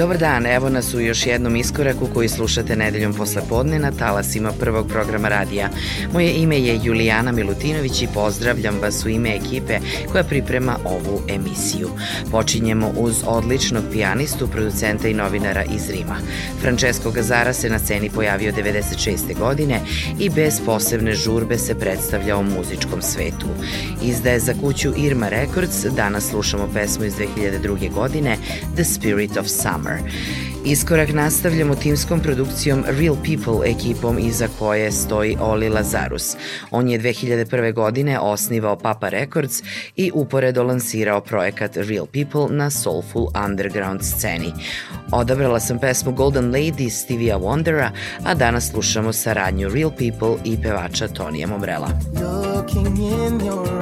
Dobar dan, evo nas u još jednom iskoraku koji slušate nedeljom posle podne na talasima prvog programa radija. Moje ime je Julijana Milutinović i pozdravljam vas u ime ekipe koja priprema ovu emisiju. Počinjemo uz odličnog pijanistu, producenta i novinara iz Rima. Francesco Gazara se na sceni pojavio 96. godine i bez posebne žurbe se predstavlja u muzičkom svetu. Izdaje za kuću Irma Records, danas slušamo pesmu iz 2002. godine The Spirit of Summer. Summer. Iskorak nastavljamo timskom produkcijom Real People ekipom iza koje stoji Oli Lazarus. On je 2001. godine osnivao Papa Records i uporedo lansirao projekat Real People na soulful underground sceni. Odabrala sam pesmu Golden Lady Stevia Wondera, a danas slušamo saradnju Real People i pevača Tonija Momrela. Looking in your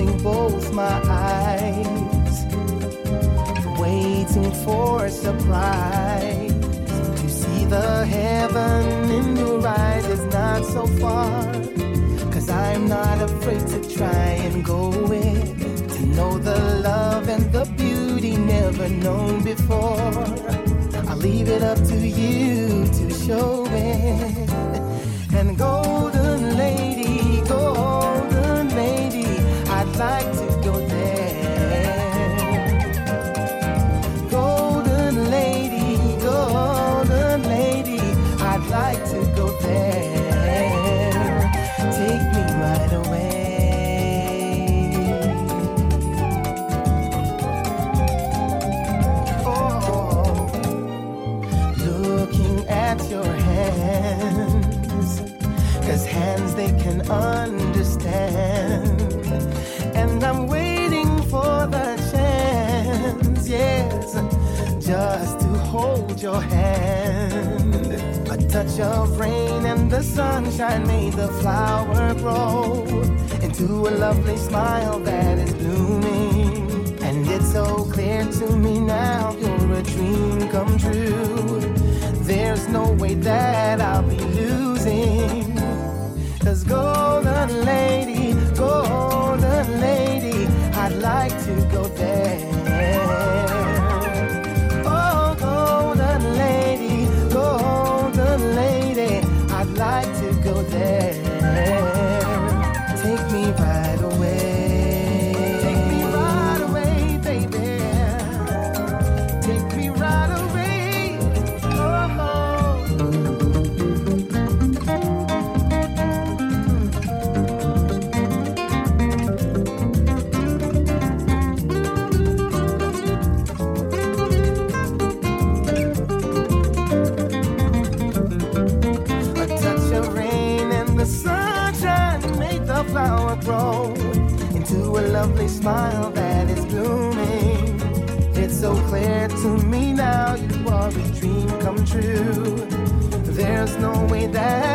closing both my eyes, waiting for a surprise. To see the heaven in your eyes is not so far. Cause I'm not afraid to try and go in. To know the love and the beauty never known before. I'll leave it up to you to show it. And golden understand and I'm waiting for the chance, yes, just to hold your hand. A touch of rain and the sunshine made the flower grow into a lovely smile that is blooming. And it's so clear to me now, you're a dream come true. There's no way that I'll be losing. Golden lady, smile that is blooming. It's so clear to me now you are a dream come true. There's no way that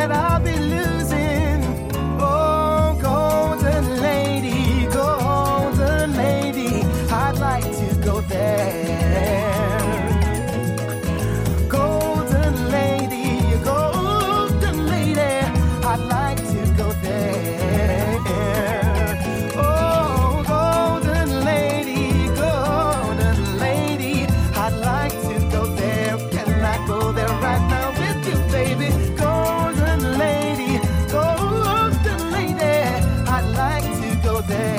there.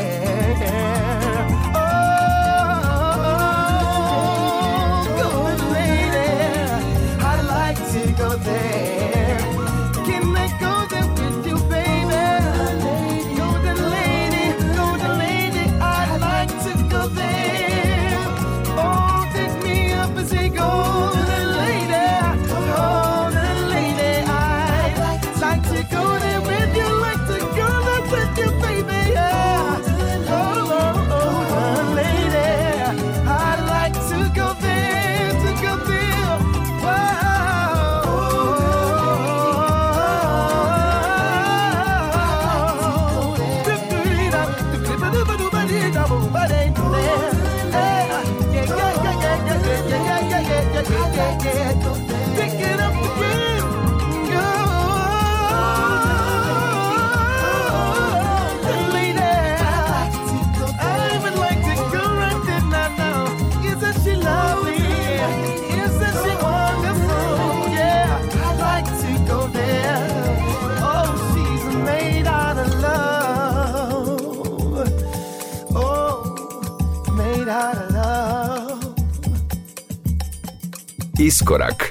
Iskorak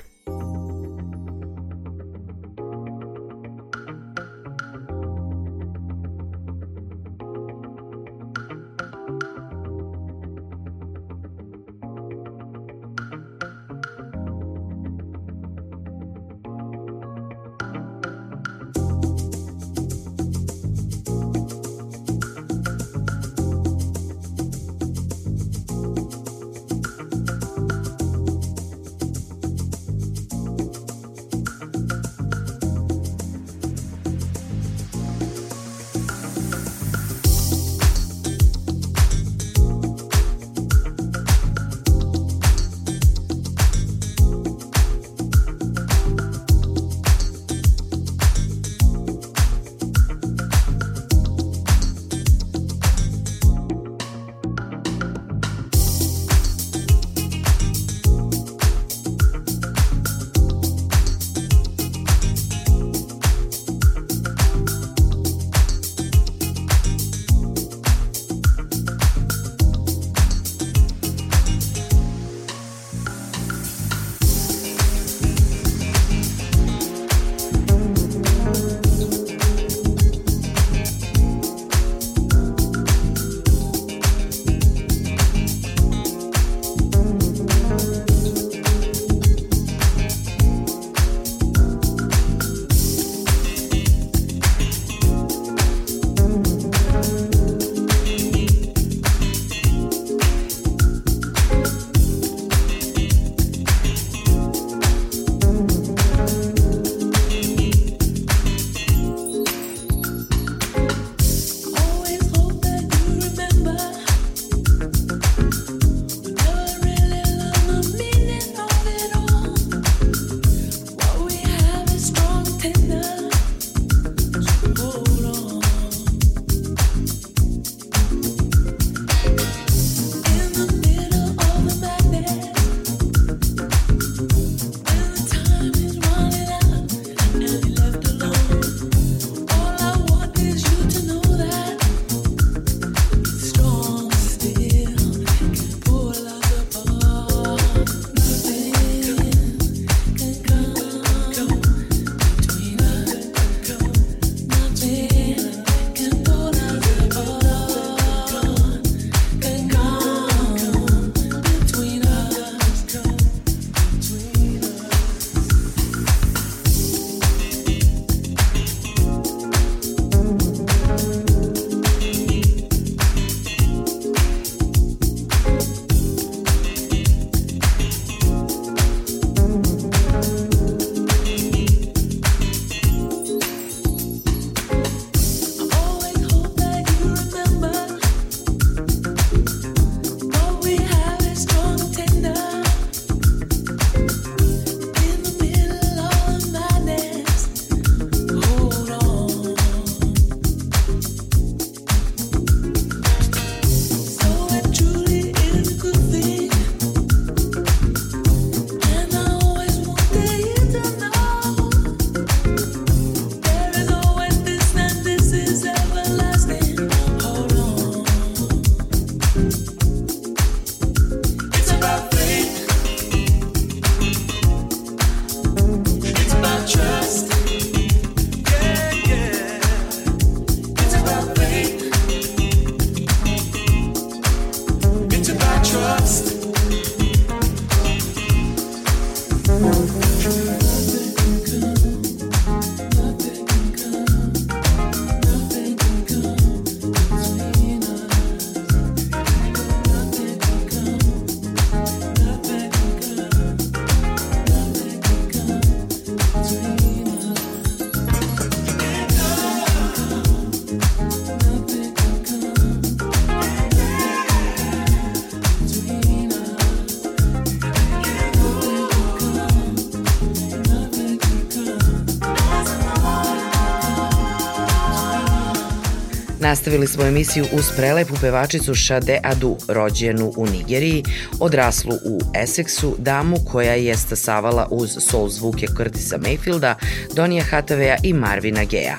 Nastavili smo emisiju uz prelepu pevačicu Shade Adu, rođenu u Nigeriji, odraslu u Essexu, damu koja je stasavala uz soul zvuke Curtisa Mayfielda, Donija Hatavea i Marvina Geja.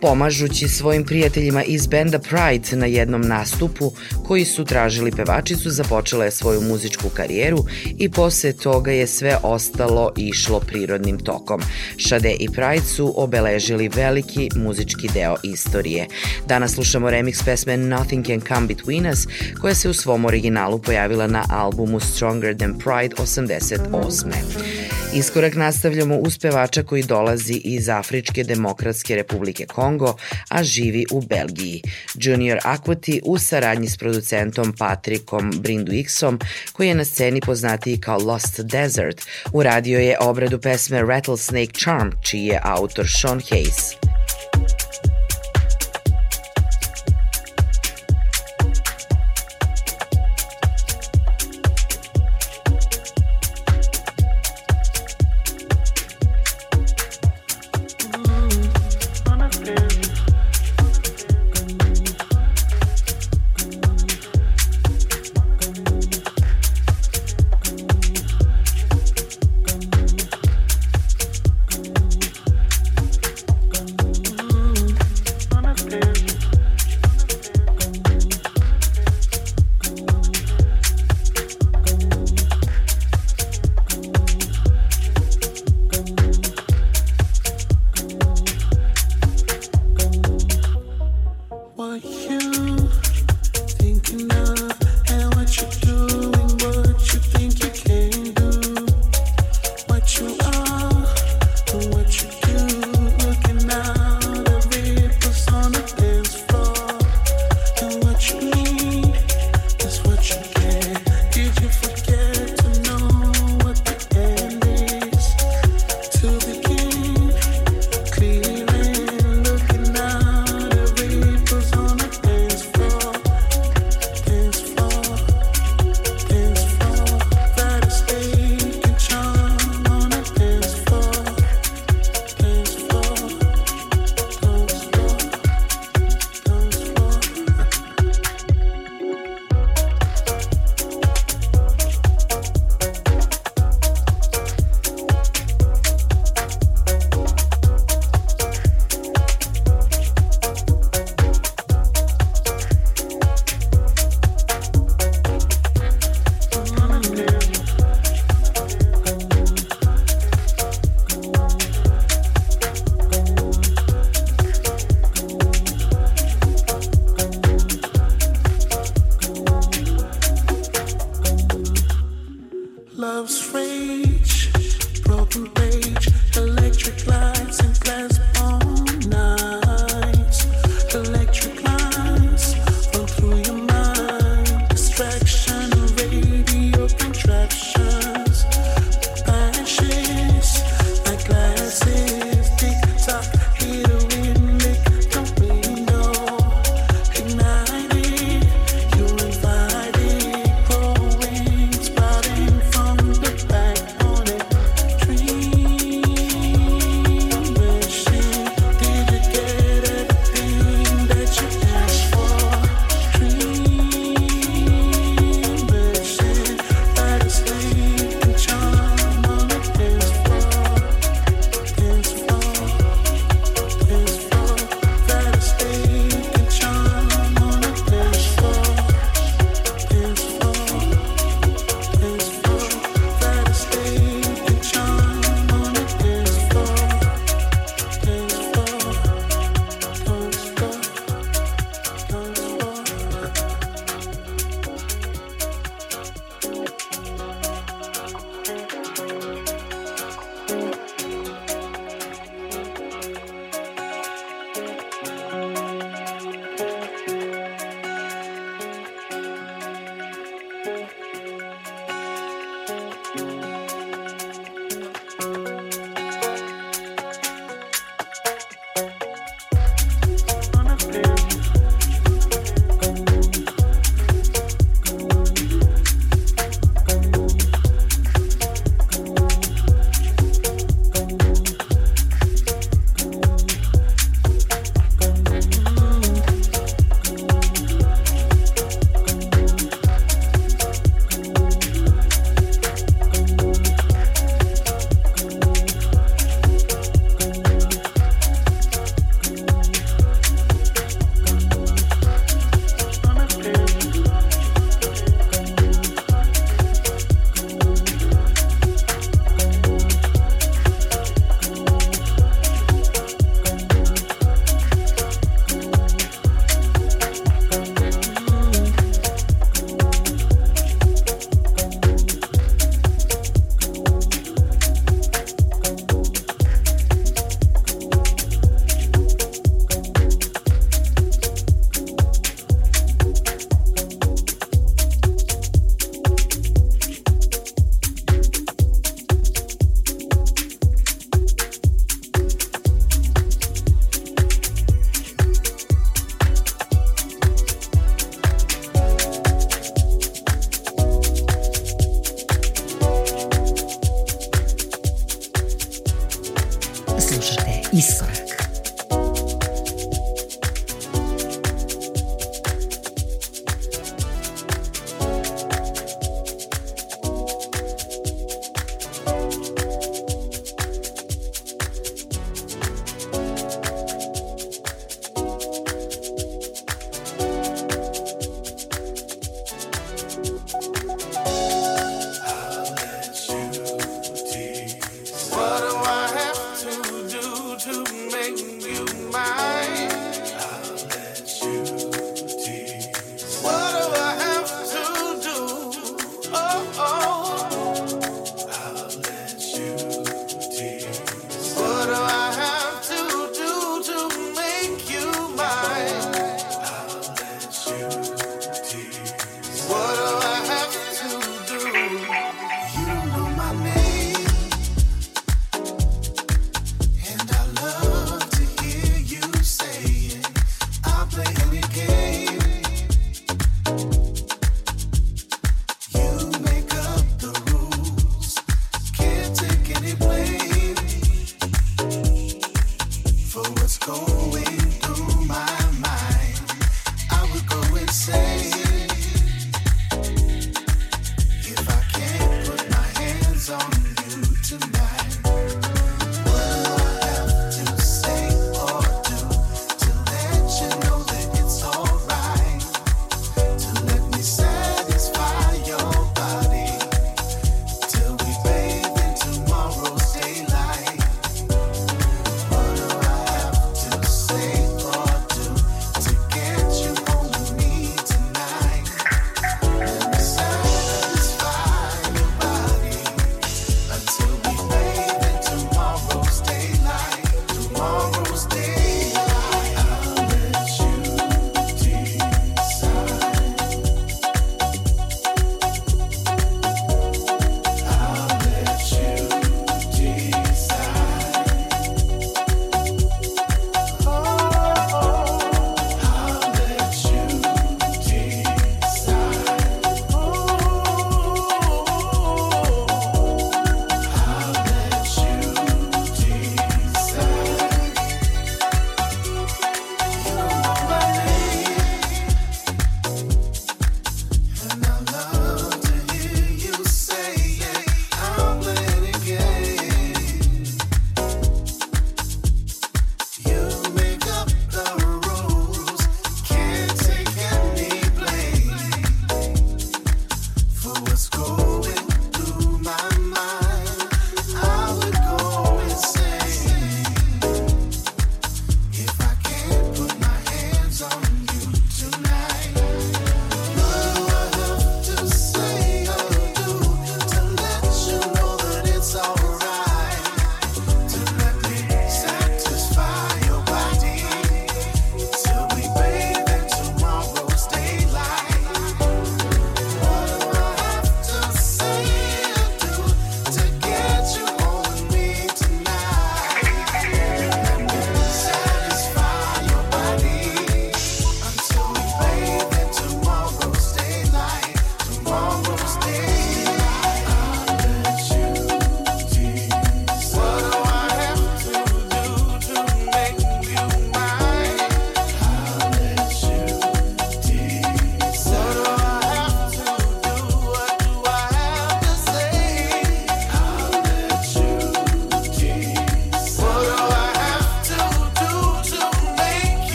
Pomažući svojim prijateljima iz benda Pride na jednom nastupu koji su tražili pevačicu, započela je svoju muzičku karijeru i posle toga je sve ostalo išlo prirodnim tokom. Šade i Pride su obeležili veliki muzički deo istorije. Danas slušamo remix pesme Nothing Can Come Between Us, koja se u svom originalu pojavila na albumu Stronger Than Pride 88. Iskorak nastavljamo uz pevača koji dolazi iz Afričke demokratske republike Kongo, a živi u Belgiji. Junior Aquati u saradnji s producentom Patrikom Brindu Xom, koji je na sceni poznatiji kao Lost Desert, uradio je obradu pesme Rattlesnake Charm, čiji je autor Sean Hayes.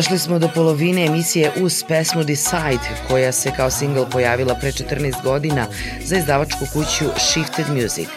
Došli smo do polovine emisije uz pesmu Decide, koja se kao single pojavila pre 14 godina za izdavačku kuću Shifted Music.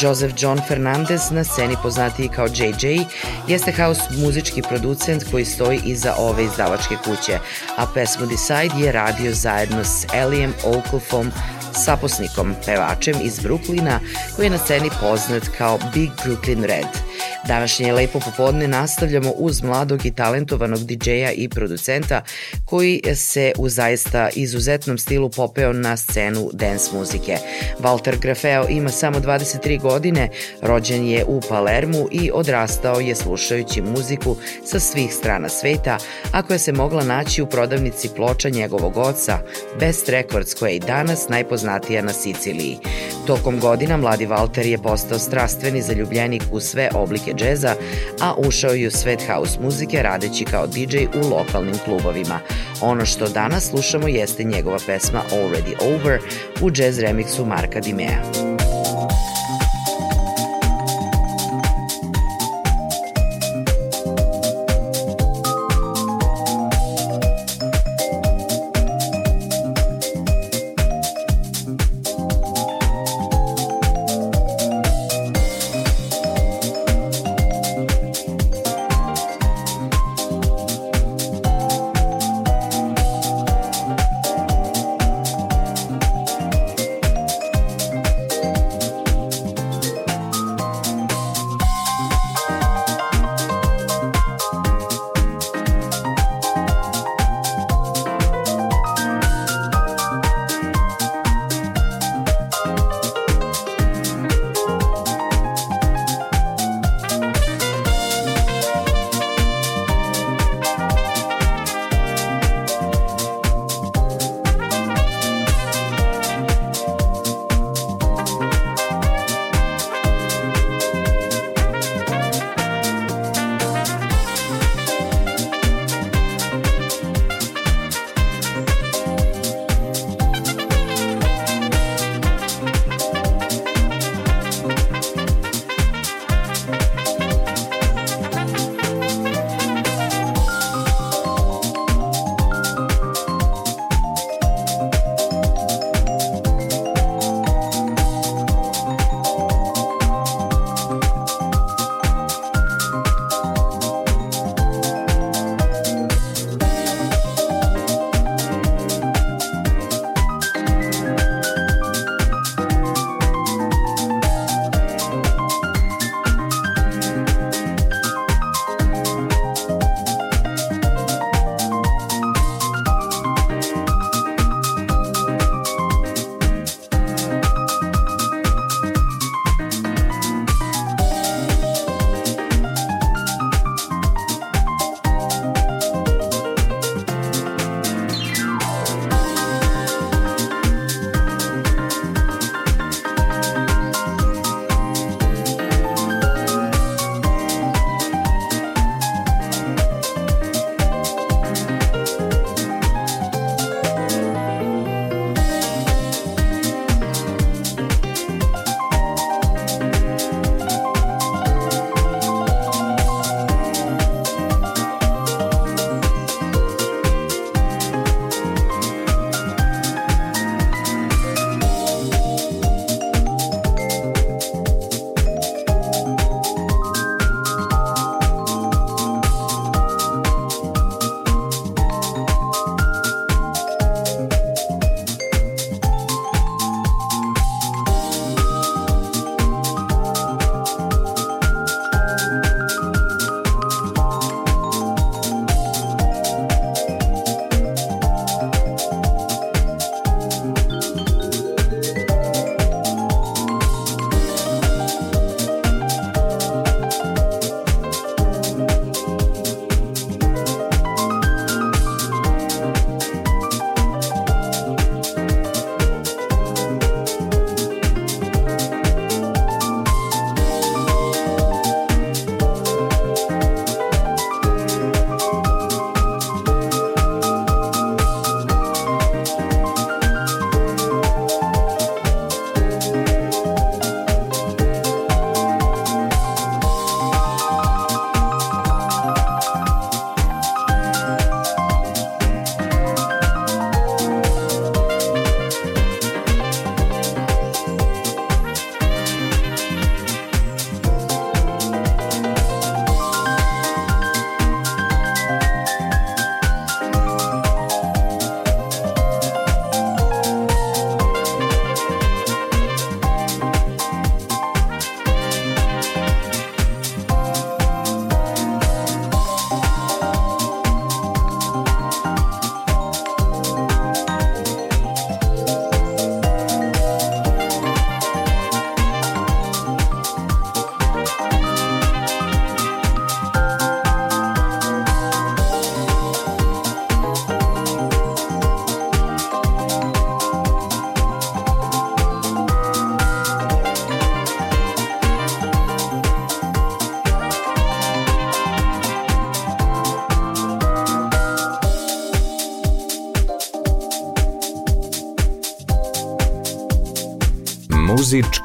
Joseph John Fernandez, na sceni poznatiji kao JJ, jeste house muzički producent koji stoji iza ove izdavačke kuće, a pesmu Decide je radio zajedno s Elijem Oaklefom, saposnikom, pevačem iz Brooklyna, koji je na sceni poznat kao Big Brooklyn Red. Današnje lepo popodne nastavljamo uz mladog i talentovanog DJ-a i producenta koji se u zaista izuzetnom stilu popeo na scenu dance muzike. Walter Grafeo ima samo 23 godine, rođen je u Palermu i odrastao je slušajući muziku sa svih strana sveta, a koja se mogla naći u prodavnici ploča njegovog oca, Best Records koja je i danas najpoznatija na Siciliji. Tokom godina mladi Walter je postao strastveni zaljubljenik u sve oblike džeza, a ušao i u svet house muzike radeći kao DJ u lokalnim klubovima. Ono što danas slušamo jeste njegova pesma Already Over u jazz remiksu Marka Dimea.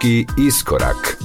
Muzički iskorak.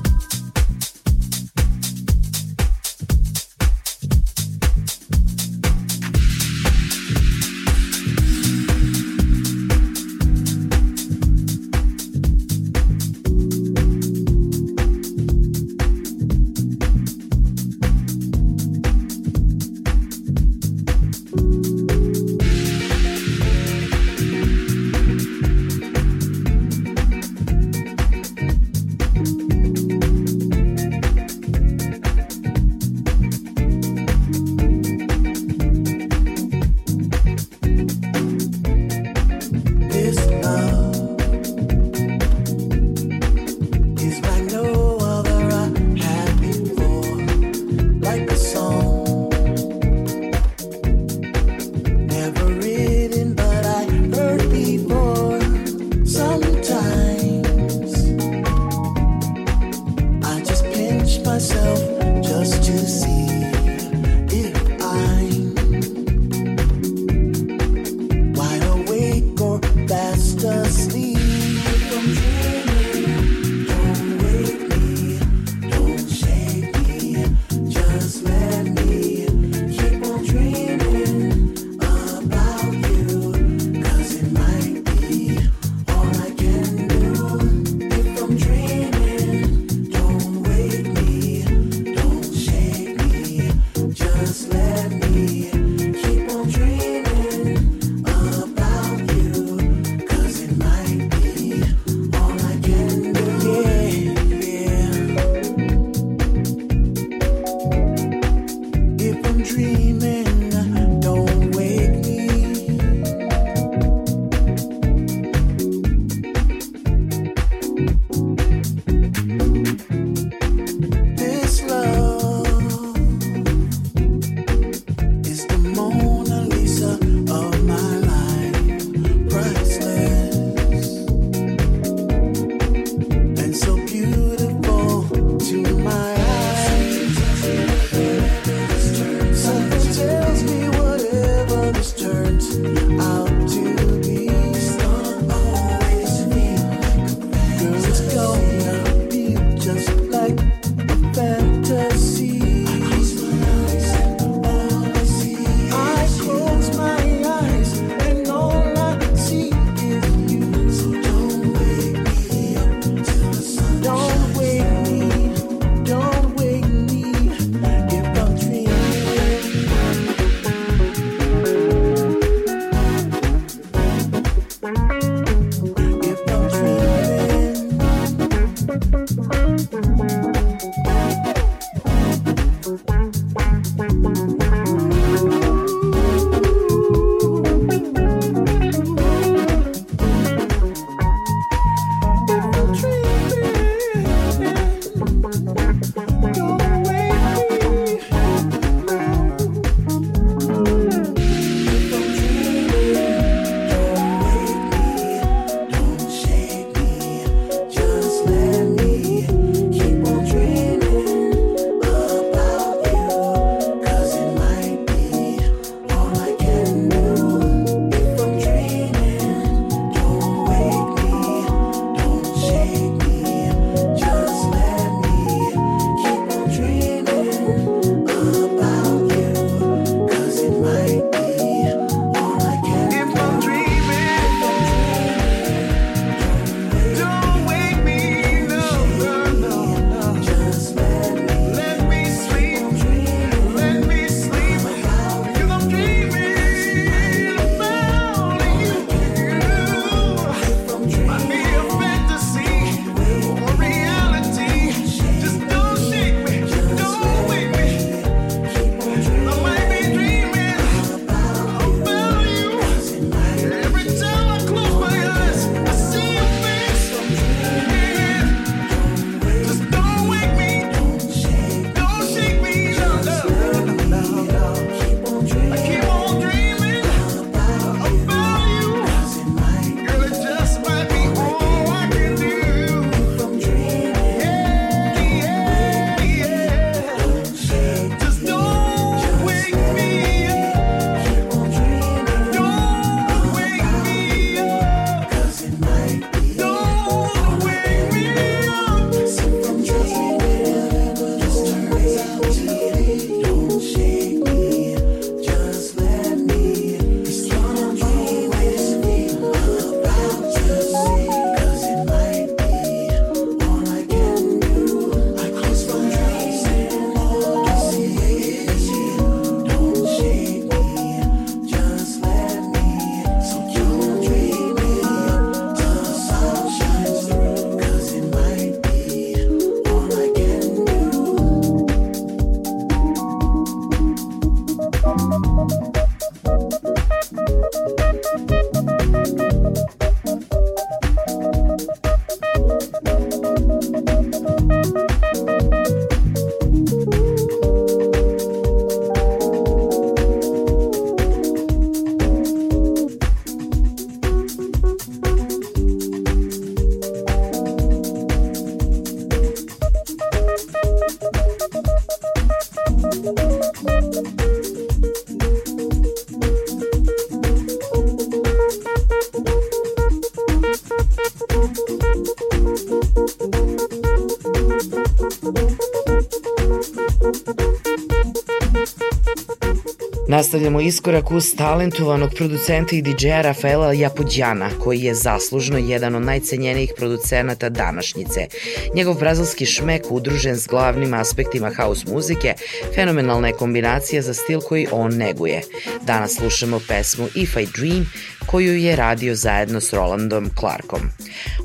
Nastavljamo iskorak uz talentovanog producenta i DJ-a Rafaela Japođana, koji je zaslužno jedan od najcenjenijih producenata današnjice. Njegov brazilski šmek udružen s glavnim aspektima house muzike, fenomenalna je kombinacija za stil koji on neguje. Danas slušamo pesmu If I Dream, koju je radio zajedno s Rolandom Clarkom.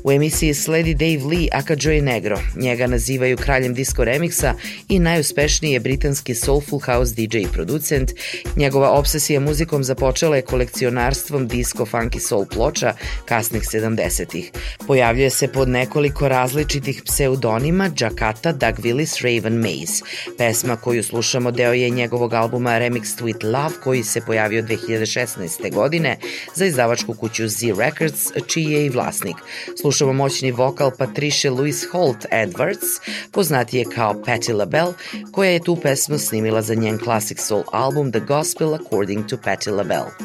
U emisiji sledi Dave Lee aka Joy Negro. Njega nazivaju kraljem disco remiksa i najuspešniji je britanski soulful house DJ i producent. Njegova obsesija muzikom započela je kolekcionarstvom disco funky soul ploča kasnih 70-ih. Pojavljuje se pod nekoliko različitih pseudonima Jakarta, Doug Willis, Raven Maze. Pesma koju slušamo deo je njegovog albuma Remix With Love koji se pojavio 2016. godine za izdavačku kuću Z Records, čiji je i vlasnik. Slušamo moćni vokal Patricia Louise Holt Edwards, poznatije kao Patti LaBelle, koja je tu pesmu snimila za njen classic soul album The Gospel According to Patti LaBelle.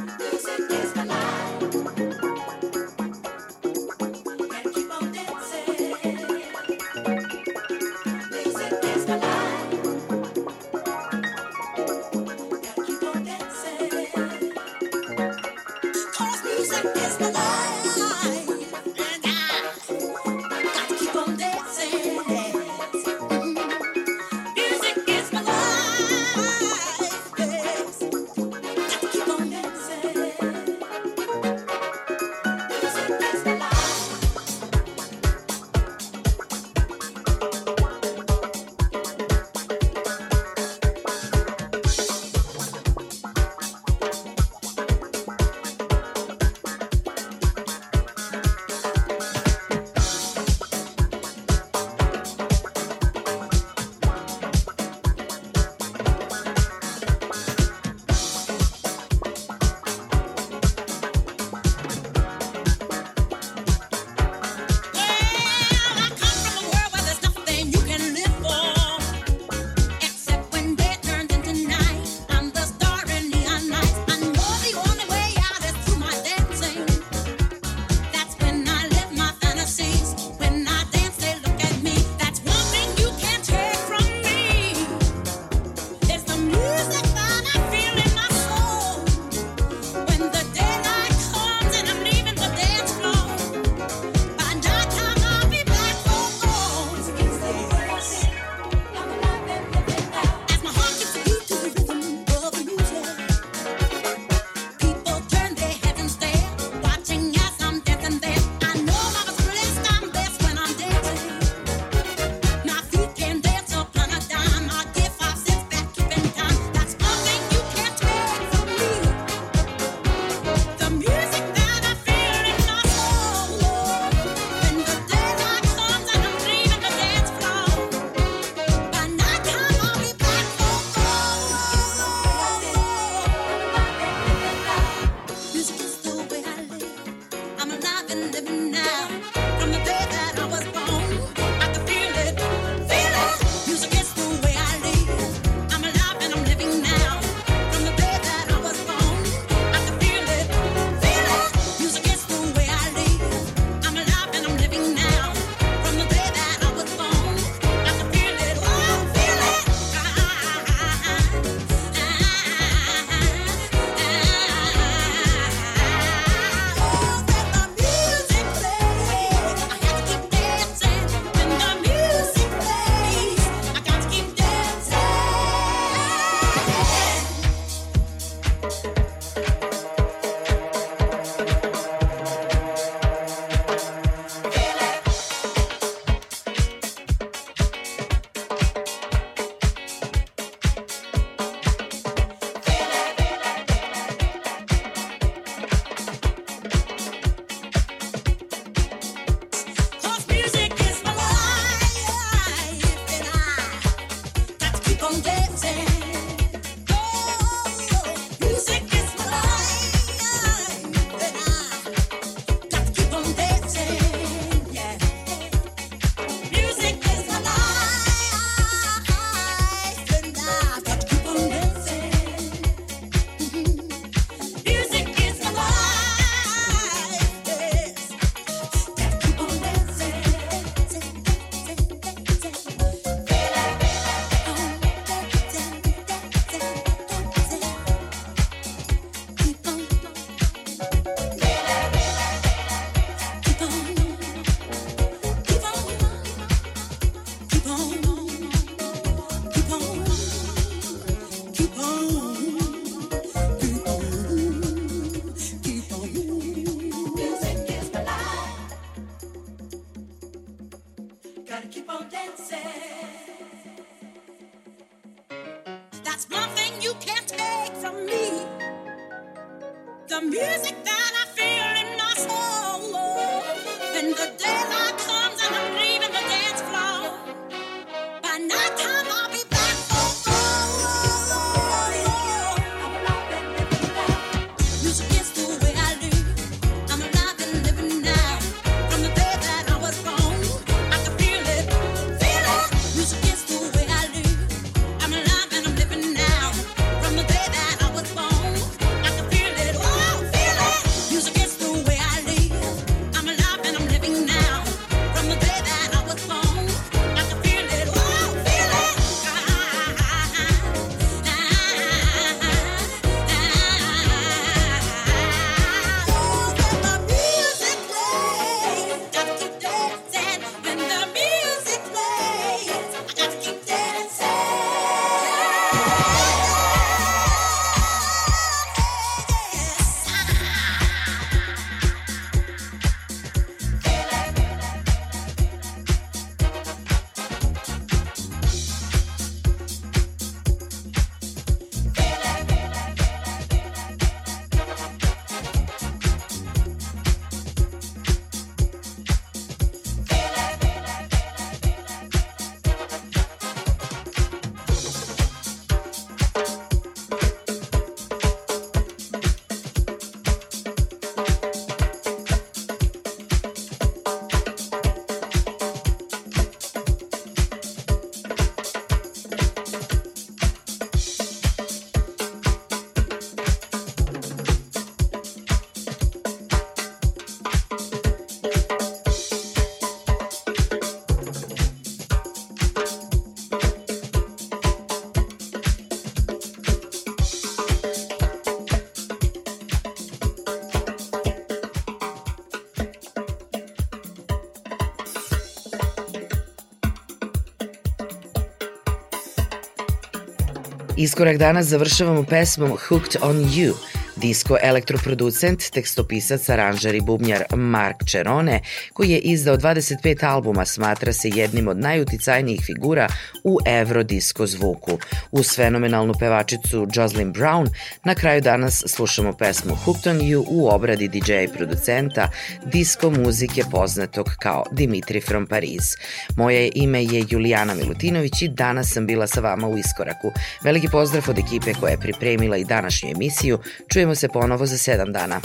Iskorak danas završavamo pesmom Hooked on You – Disko elektroproducent, tekstopisac, aranžer i bubnjar Mark Cerone, koji je izdao 25 albuma, smatra se jednim od najuticajnijih figura u evrodisko zvuku. Uz fenomenalnu pevačicu Jocelyn Brown, na kraju danas slušamo pesmu Hooked on You u obradi DJ producenta disko muzike poznatog kao Dimitri from Paris. Moje ime je Julijana Milutinović i danas sam bila sa vama u Iskoraku. Veliki pozdrav od ekipe koja je pripremila i današnju emisiju. Čujemo se ponovo za sedam dana.